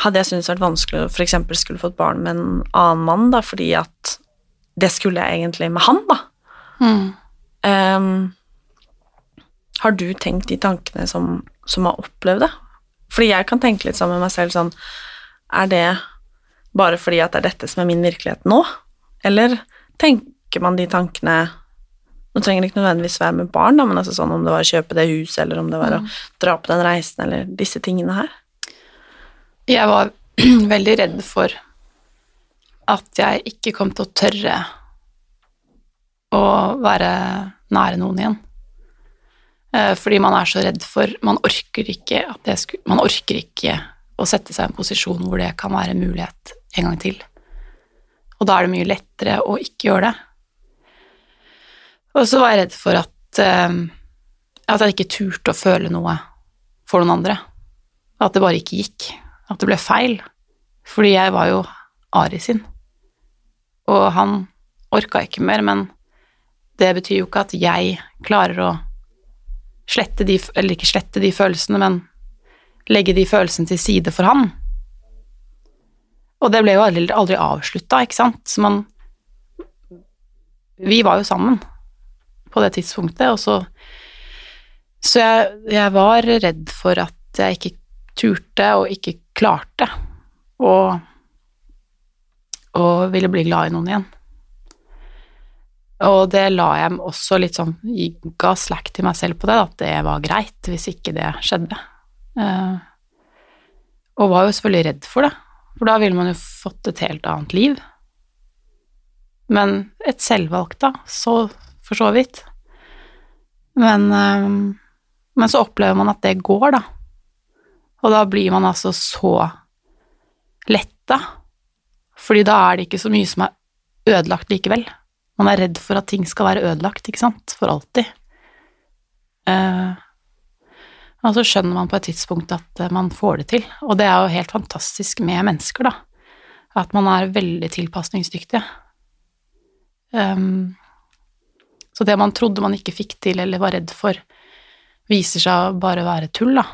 hadde jeg syntes det vært vanskelig å eksempel skulle fått barn med en annen mann, da, fordi at det skulle jeg egentlig med han, da. Ehm, har du tenkt de tankene som, som har opplevd det? Fordi jeg kan tenke litt sammen med meg selv sånn Er det bare fordi at det er dette som er min virkelighet nå? Eller tenker man de tankene Nå trenger det ikke nødvendigvis være med barn, da, men altså sånn om det var å kjøpe det huset, eller om det var å dra på den reisen, eller disse tingene her. Jeg var veldig redd for at jeg ikke kom til å tørre å være nære noen igjen. Eh, Fordi man er så redd for Man orker ikke at det sku, Man orker ikke å sette seg i en posisjon hvor det kan være en mulighet en gang til. Og da er det mye lettere å ikke gjøre det. Og så var jeg redd for at, eh, at jeg ikke turte å føle noe for noen andre. At det bare ikke gikk. At det ble feil. Fordi jeg var jo Ari sin. Og han orka ikke mer, men det betyr jo ikke at jeg klarer å slette de Eller ikke slette de følelsene, men legge de følelsene til side for han. Og det ble jo aldri, aldri avslutta, ikke sant, så man Vi var jo sammen på det tidspunktet, og så Så jeg, jeg var redd for at jeg ikke turte og ikke klarte å og ville bli glad i noen igjen. Og det la jeg også litt sånn Ga slack til meg selv på det, at det var greit hvis ikke det skjedde. Uh, og var jo selvfølgelig redd for det, for da ville man jo fått et helt annet liv. Men et selvvalgt, da, så for så vidt. Men, uh, men så opplever man at det går, da. Og da blir man altså så letta, fordi da er det ikke så mye som er ødelagt likevel. Man er redd for at ting skal være ødelagt, ikke sant, for alltid. Uh, og så skjønner man på et tidspunkt at uh, man får det til, og det er jo helt fantastisk med mennesker, da, at man er veldig tilpasningsdyktige. Um, så det man trodde man ikke fikk til eller var redd for, viser seg å bare være tull, da.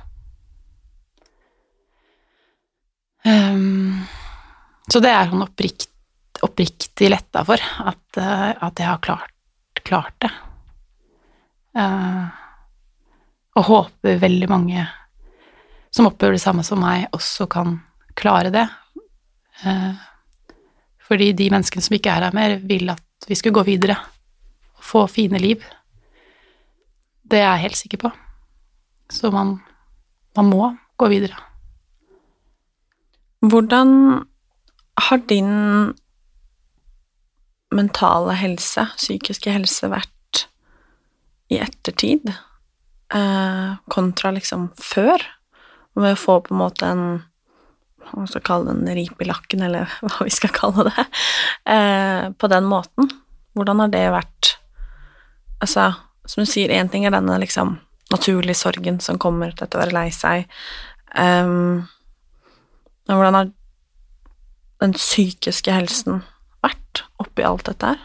Um, så det er sånn opprikt, oppriktig letta for, at, uh, at, jeg har klart, klart det. Uh, og håper veldig mange som opplever det samme som meg, også kan klare det. Uh, fordi de menneskene som ikke er her mer, vil at vi skulle gå videre og få fine liv. Det er jeg helt sikker på. Så man, man må gå videre. Hvordan har din mentale helse, psykiske helse, vært i ettertid eh, kontra liksom før? Med å få på en måte en hva skal vi kalle det, en rip i lakken, eller hva vi skal kalle det, eh, på den måten. Hvordan har det vært Altså, som du sier, én ting er denne liksom naturlige sorgen som kommer til å være lei seg. Um, men hvordan har den psykiske helsen vært oppi alt dette her?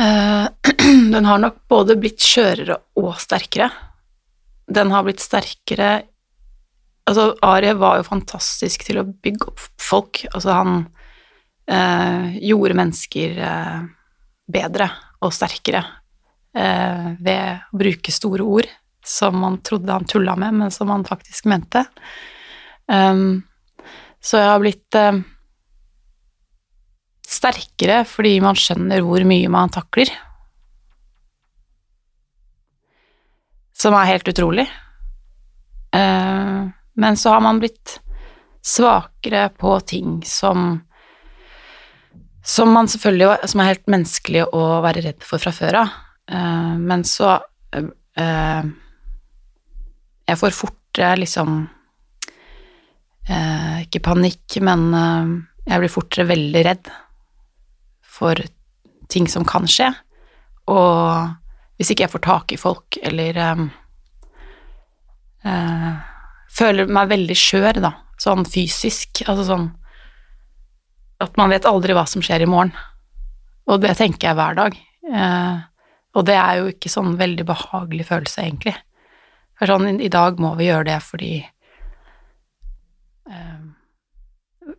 Uh, den har nok både blitt skjørere og sterkere. Den har blitt sterkere Altså, Arie var jo fantastisk til å bygge opp folk. Altså, han eh, gjorde mennesker eh, bedre og sterkere ved å bruke store ord som man trodde han tulla med, men som han faktisk mente. Um, så jeg har blitt uh, sterkere fordi man skjønner hvor mye man takler. Som er helt utrolig. Uh, men så har man blitt svakere på ting som som man selvfølgelig Som er helt menneskelig å være redd for fra før av. Uh, men så uh, Jeg får fortere liksom Ikke panikk, men jeg blir fortere veldig redd for ting som kan skje. Og hvis ikke jeg får tak i folk, eller Føler meg veldig skjør, da, sånn fysisk. Altså sånn at man vet aldri hva som skjer i morgen. Og det tenker jeg hver dag. Uh, og det er jo ikke sånn veldig behagelig følelse, egentlig. For sånn, i dag må vi gjøre det fordi uh,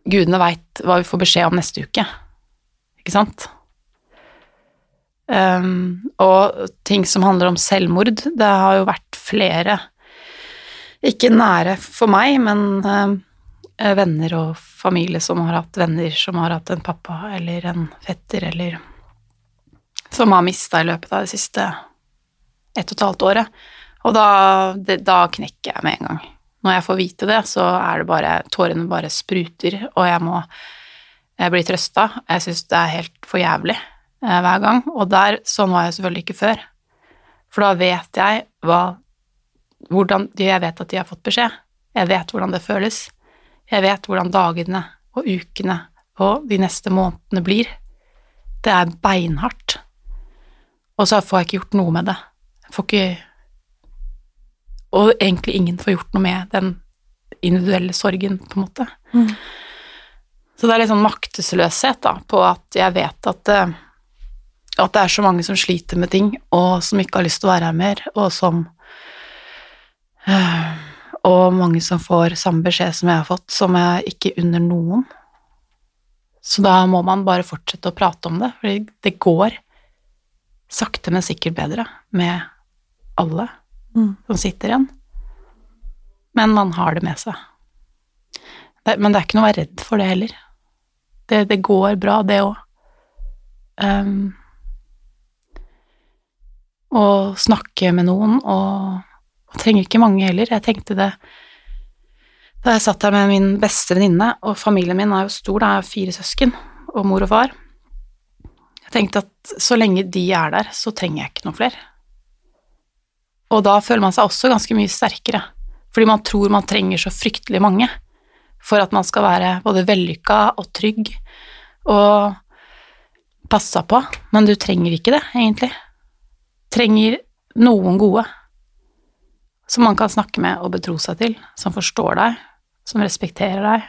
gudene veit hva vi får beskjed om neste uke, ikke sant? Um, og ting som handler om selvmord, det har jo vært flere, ikke nære for meg, men um, venner og familie som har hatt venner som har hatt en pappa eller en fetter eller som har mista i løpet av det siste ett og et halvt året. Og da, det, da knekker jeg med en gang. Når jeg får vite det, så er det bare Tårene bare spruter, og jeg må jeg blir trøsta. Jeg syns det er helt for jævlig eh, hver gang. Og der, sånn var jeg selvfølgelig ikke før. For da vet jeg hva hvordan, Jeg vet at de har fått beskjed. Jeg vet hvordan det føles. Jeg vet hvordan dagene og ukene og de neste månedene blir. det er beinhardt. Og så får jeg ikke gjort noe med det. Jeg får ikke Og egentlig ingen får gjort noe med den individuelle sorgen, på en måte. Mm. Så det er litt sånn maktesløshet da, på at jeg vet at, eh, at det er så mange som sliter med ting, og som ikke har lyst til å være her mer, og som eh, Og mange som får samme beskjed som jeg har fått, som jeg ikke unner noen. Så da må man bare fortsette å prate om det, fordi det går sakte, men sikkert bedre med alle Mm. som sitter igjen. Men man har det med seg. Men det er ikke noe å være redd for det heller. Det, det går bra, det òg. Um, å snakke med noen, og, og trenger ikke mange heller. Jeg tenkte det da jeg satt her med min beste venninne, og familien min er jo stor, det er fire søsken og mor og far. Jeg tenkte at så lenge de er der, så trenger jeg ikke noen flere. Og da føler man seg også ganske mye sterkere, fordi man tror man trenger så fryktelig mange for at man skal være både vellykka og trygg og passa på, men du trenger ikke det, egentlig. Trenger noen gode som man kan snakke med og betro seg til, som forstår deg, som respekterer deg,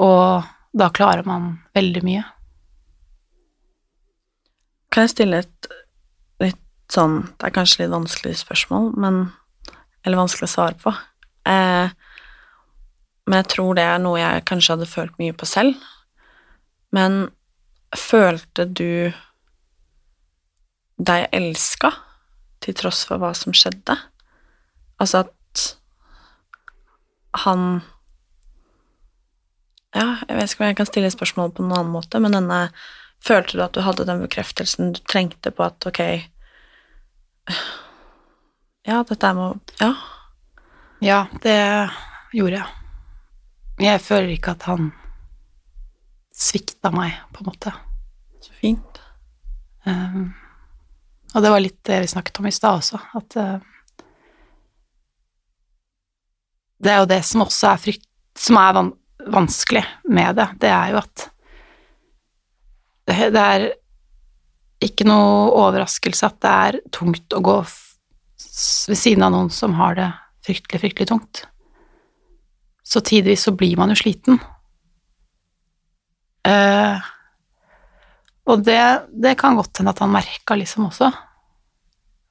og da klarer man veldig mye. Kan jeg stille et litt sånn Det er kanskje litt vanskelig spørsmål, men Eller vanskelig å svare på. Eh, men jeg tror det er noe jeg kanskje hadde følt mye på selv. Men følte du deg elska til tross for hva som skjedde? Altså at han Ja, jeg vet ikke om jeg kan stille spørsmålet på noen annen måte, men denne Følte du at du hadde den bekreftelsen du trengte på at ok Ja, dette må Ja. Ja, det gjorde jeg. Jeg føler ikke at han svikta meg, på en måte. Så fint. Um, og det var litt det vi snakket om i stad også, at uh, Det er jo det som også er frykt Som er van vanskelig med det, det er jo at det, er ikke noe overraskelse at det er tungt å gå ved siden av noen som har det fryktelig, fryktelig tungt. Så tidvis så blir man jo sliten. Uh, og det, det, kan godt hende at han merka liksom også.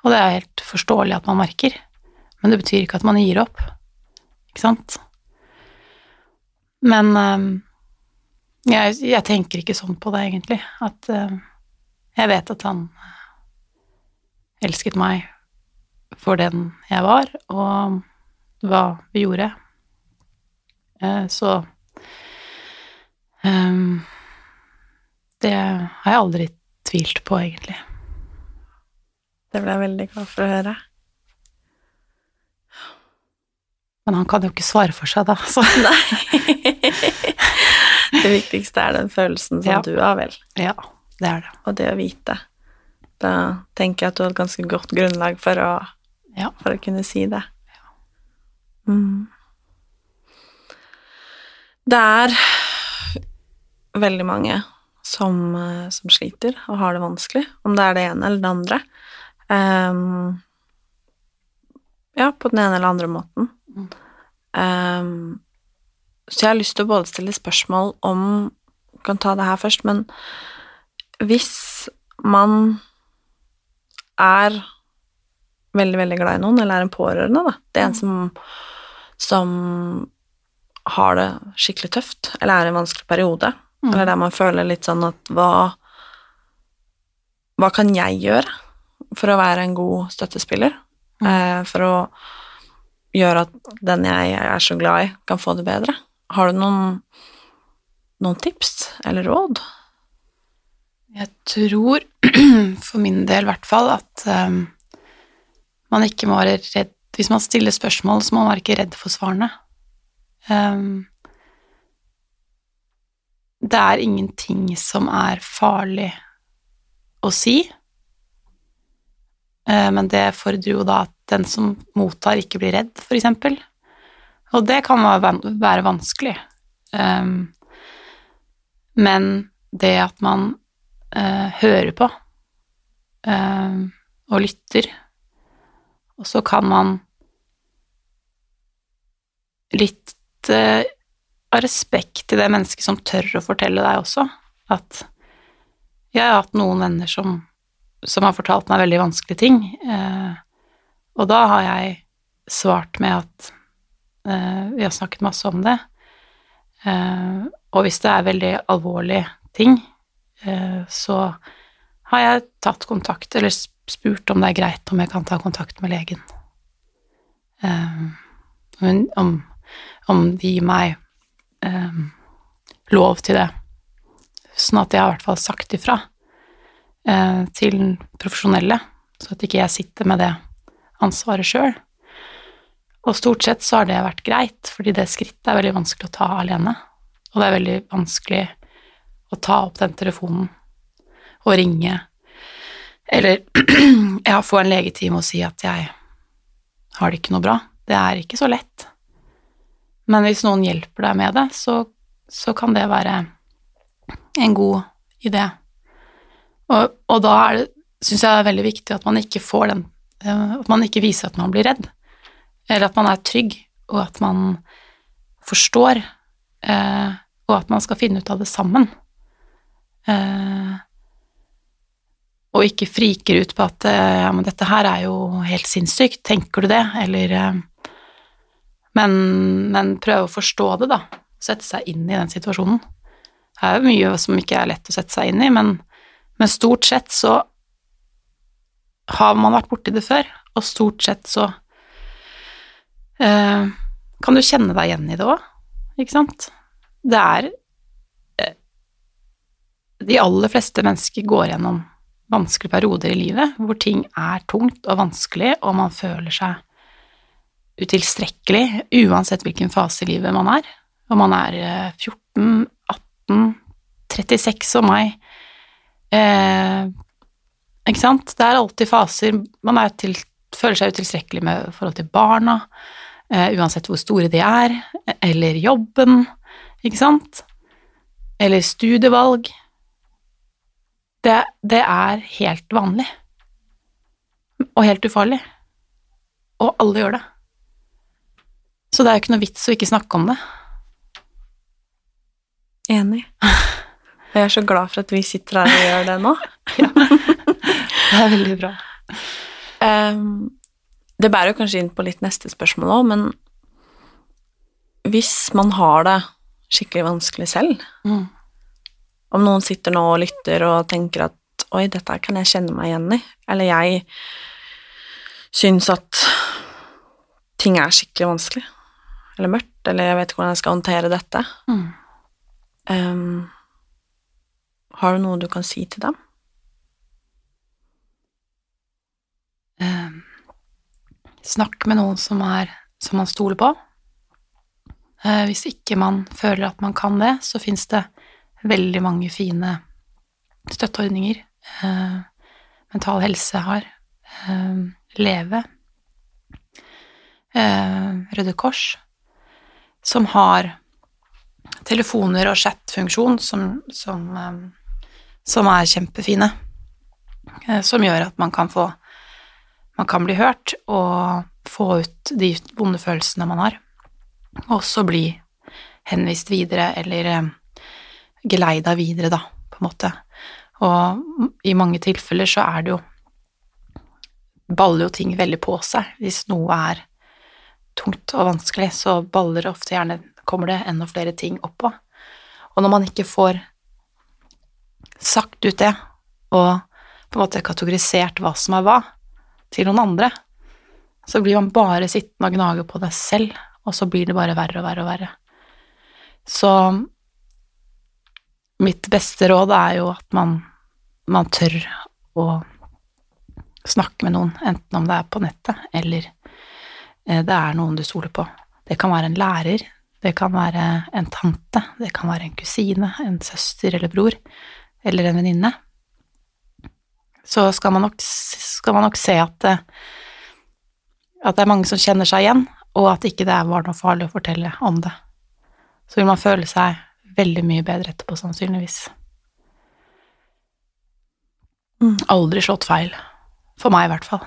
Og det er helt forståelig at man merker, men det betyr ikke at man gir opp, ikke sant? Men uh, jeg, jeg, tenker ikke sånn på det, egentlig. At uh, jeg vet at han elsket meg for den jeg var, og hva vi gjorde. Uh, så um, Det har jeg aldri tvilt på, egentlig. Det ble jeg veldig glad for å høre. Men han kan jo ikke svare for seg, da. Så. Nei. det viktigste er den følelsen som Ja. du har, vel. Ja, det er det. Og det å vite. Da tenker jeg at du har et ganske godt grunnlag for å, Ja. for å kunne si det. Mm. Det er veldig mange som, eh, som sliter og har det vanskelig, om det er det ene eller det andre. Um, ja, på den ene eller andre måten. Um, så jeg har lyst til å både stille spørsmål om Vi kan ta det her først, men hvis man er veldig, veldig glad i noen, eller er en pårørende, da, det er en som, som har det skikkelig tøft, eller er i en vanskelig periode, Mm. eller der man føler litt sånn at hva Hva kan jeg gjøre for å være en god støttespiller? Eh, for å gjøre at den jeg er så glad i, kan få det bedre? Har du noen, noen tips eller råd? Jeg tror, for min del i hvert fall, at um, man ikke må være redd Hvis man stiller spørsmål, så må man være ikke redd for svarene. Um, det er ingenting som er farlig å si, uh, men det fordrer jo da at den som mottar, ikke blir redd, for eksempel. Og det kan være vanskelig. Um, men det at man uh, hører på uh, og lytter, og så kan man litt eh, av respekt til det mennesket som tør å fortelle deg også, at jeg har hatt noen venner som, som har fortalt meg veldig vanskelige ting, uh, og da har jeg svart med at uh, vi har snakket masse om det, og hvis det er veldig alvorlige ting, så har jeg tatt kontakt, eller spurt om det er greit om jeg kan ta kontakt med legen. Eh, om, om de gir meg eh, lov til det. Sånn at jeg har i hvert fall sagt ifra eh, til profesjonelle, så at ikke jeg sitter med det ansvaret sjøl. Og stort sett så har det vært greit, fordi det skrittet er veldig vanskelig å ta alene. Og det er veldig vanskelig å ta opp den telefonen og ringe, eller ja, få en legetime og si at jeg har det ikke noe bra. Det er ikke så lett. Men hvis noen hjelper deg med det, så, så kan det være en god idé. Og, og da er syns jeg det er veldig viktig at man ikke får den eh, At man ikke viser at man blir redd, eller at man er trygg, og at man forstår, eh, og at man skal finne ut av det sammen. Eh, og ikke friker ut på at eh, ja, men dette her er jo helt sinnssykt, tenker du det, eller eh, men, men prøve å forstå det, da. Sette seg inn i den situasjonen. Det er jo mye som ikke er lett å sette seg inn i, men, men stort sett så har man vært borti det før, og stort sett så eh, kan du kjenne deg igjen i det òg, ikke sant? Det er eh, De aller fleste mennesker går gjennom vanskelige perioder i livet hvor ting er tungt og vanskelig, og man føler seg utilstrekkelig uansett hvilken fase i livet man er. Om man er 14, 18, 36 som meg. Eh, ikke sant? Det er alltid faser. Man til, føler seg utilstrekkelig med forhold til barna, eh, uansett hvor store de er, eller jobben, ikke sant? Eller studievalg. Det, det er helt vanlig. Og helt ufarlig. Og alle gjør det. Så det er jo ikke noe vits å ikke snakke om det. Enig. Jeg er så glad for at vi sitter her og gjør det nå. ja. Det er veldig bra. Um, det bærer jo kanskje inn på litt neste spørsmål òg, men hvis man har det skikkelig vanskelig selv mm. Om noen sitter nå og lytter og tenker at oi, dette kan jeg kjenne meg igjen i, eller jeg syns at ting er skikkelig vanskelig, eller mørkt, eller jeg vet ikke hvordan jeg skal håndtere dette. Mm. Um, har du noe du kan si til dem? Um, snakk med noen som, er, som man stoler på. Uh, hvis ikke man føler at man kan det, så fins det veldig mange fine støtteordninger. Uh, Mental Helse har. Uh, Leve. Røde Kors som har telefoner og chat-funksjon som, som, eh, som, er kjempefine. Eh, som gjør at man kan få Man kan bli hørt og få ut de vonde følelsene man har, og også bli henvist videre eller eh, geleida videre, da, på en måte. Og i mange tilfeller så er det jo baller jo ting veldig på seg hvis noe er tungt og vanskelig, så baller ofte gjerne kommer det enda flere ting oppå. Og når man ikke får sagt ut det, og på en måte kategorisert hva som er hva, til noen andre, så blir man bare sittende og gnage på det selv, og så blir det bare verre og verre og verre. Så mitt beste råd er jo at man, man tør å snakke med noen, enten om det er på nettet eller det er noen du stoler på. Det kan være en lærer, det kan være en tante, det kan være en kusine, en søster eller bror, eller en venninne. Så skal man, nok, skal man nok se at det, at det er mange som kjenner seg igjen, og at ikke det var noe farlig å fortelle om det. Så vil man føle seg veldig mye bedre etterpå, sannsynligvis. Aldri slått feil. For meg, i hvert fall.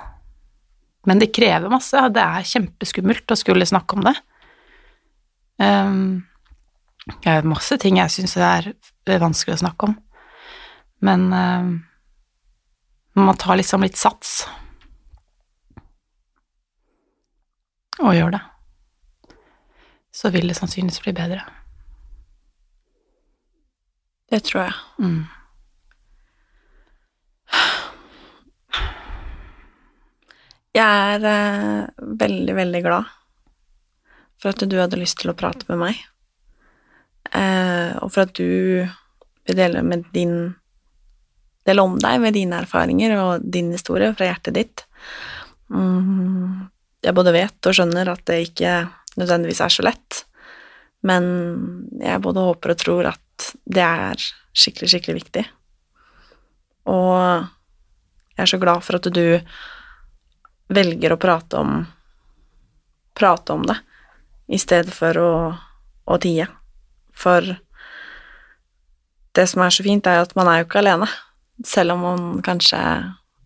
Men det krever masse. Det er kjempeskummelt å skulle snakke om det. Um, det er masse ting jeg syns er vanskelig å snakke om. Men um, man tar liksom litt sats og gjør det. Så vil det sannsynligvis bli bedre. Det tror jeg. Mm. Jeg er eh, veldig, veldig glad for at du hadde lyst til å prate med meg, eh, og for at du vil dele med din Dele om deg med dine erfaringer og din historie fra hjertet ditt. Mm, jeg både vet og skjønner at det ikke nødvendigvis er så lett, men jeg både håper og tror at det er skikkelig, skikkelig viktig. Og jeg er så glad for at du velger å prate om prate om det i stedet for å, å tie. For det som er så fint, er at man er jo ikke alene, selv om man kanskje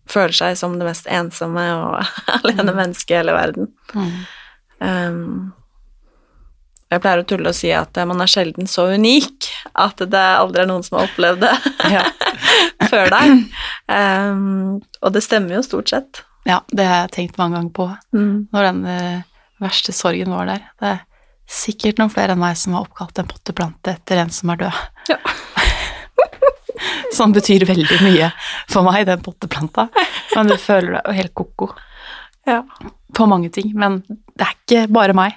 føler seg som det mest ensomme og alene mennesket i hele verden. Mm. Um, jeg pleier å tulle og si at man er sjelden så unik at det aldri er noen som har opplevd det før deg. Um, og det stemmer jo stort sett. Ja, det har jeg tenkt mange ganger på Mm. når den uh, verste sorgen var der. Det er sikkert noen flere enn meg som har oppkalt en potteplante etter en som er død. Ja. som betyr veldig mye for meg, den potteplanta. Men du føler deg jo helt ko-ko Ja. på mange ting. Men det er ikke bare meg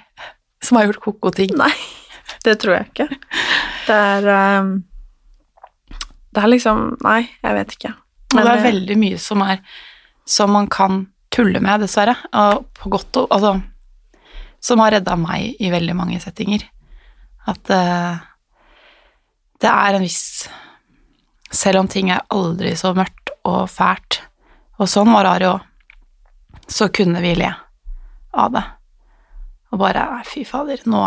som har gjort ko-ko ting. Nei, det tror jeg ikke. Det er um, Det er liksom Nei, jeg vet ikke. Og det er veldig mye som er som man kan tulle med, dessverre. Og på godt og Altså Som har redda meg i veldig mange settinger. At uh, det er en viss Selv om ting er aldri så mørkt og fælt, og sånn var Ari òg, så kunne vi le av det. Og bare fy fader, nå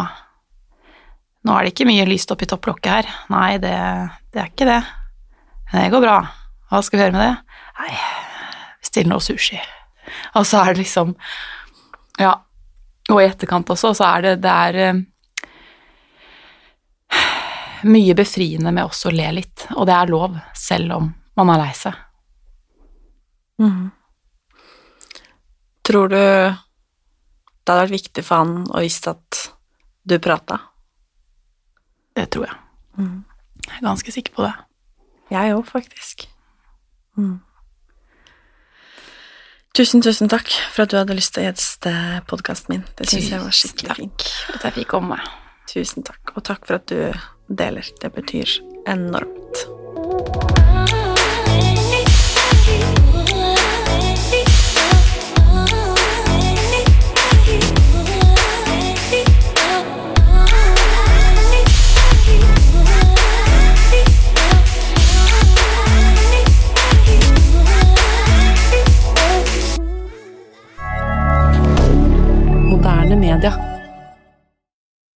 Nå er det ikke mye lyst oppi topplokket her. Nei, det, det er ikke det. Men det går bra. Hva skal vi gjøre med det? Nei, bestill noe sushi. Og så er det liksom Ja. Og i etterkant også, så er det Det er eh, mye befriende med også å le litt, og det er lov, selv om man er lei seg. Mm. Tror du det hadde vært viktig for han å visst at du prata? Det tror jeg. Mm. Jeg er ganske sikker på det. Jeg òg, faktisk. Mm. Tusen, tusen takk for at du hadde lyst til å gjeste podkasten min. Det syns jeg var skikkelig Tusen fint. At jeg fikk komme. Tusen takk, og takk for at du deler. Det betyr enormt. Canada.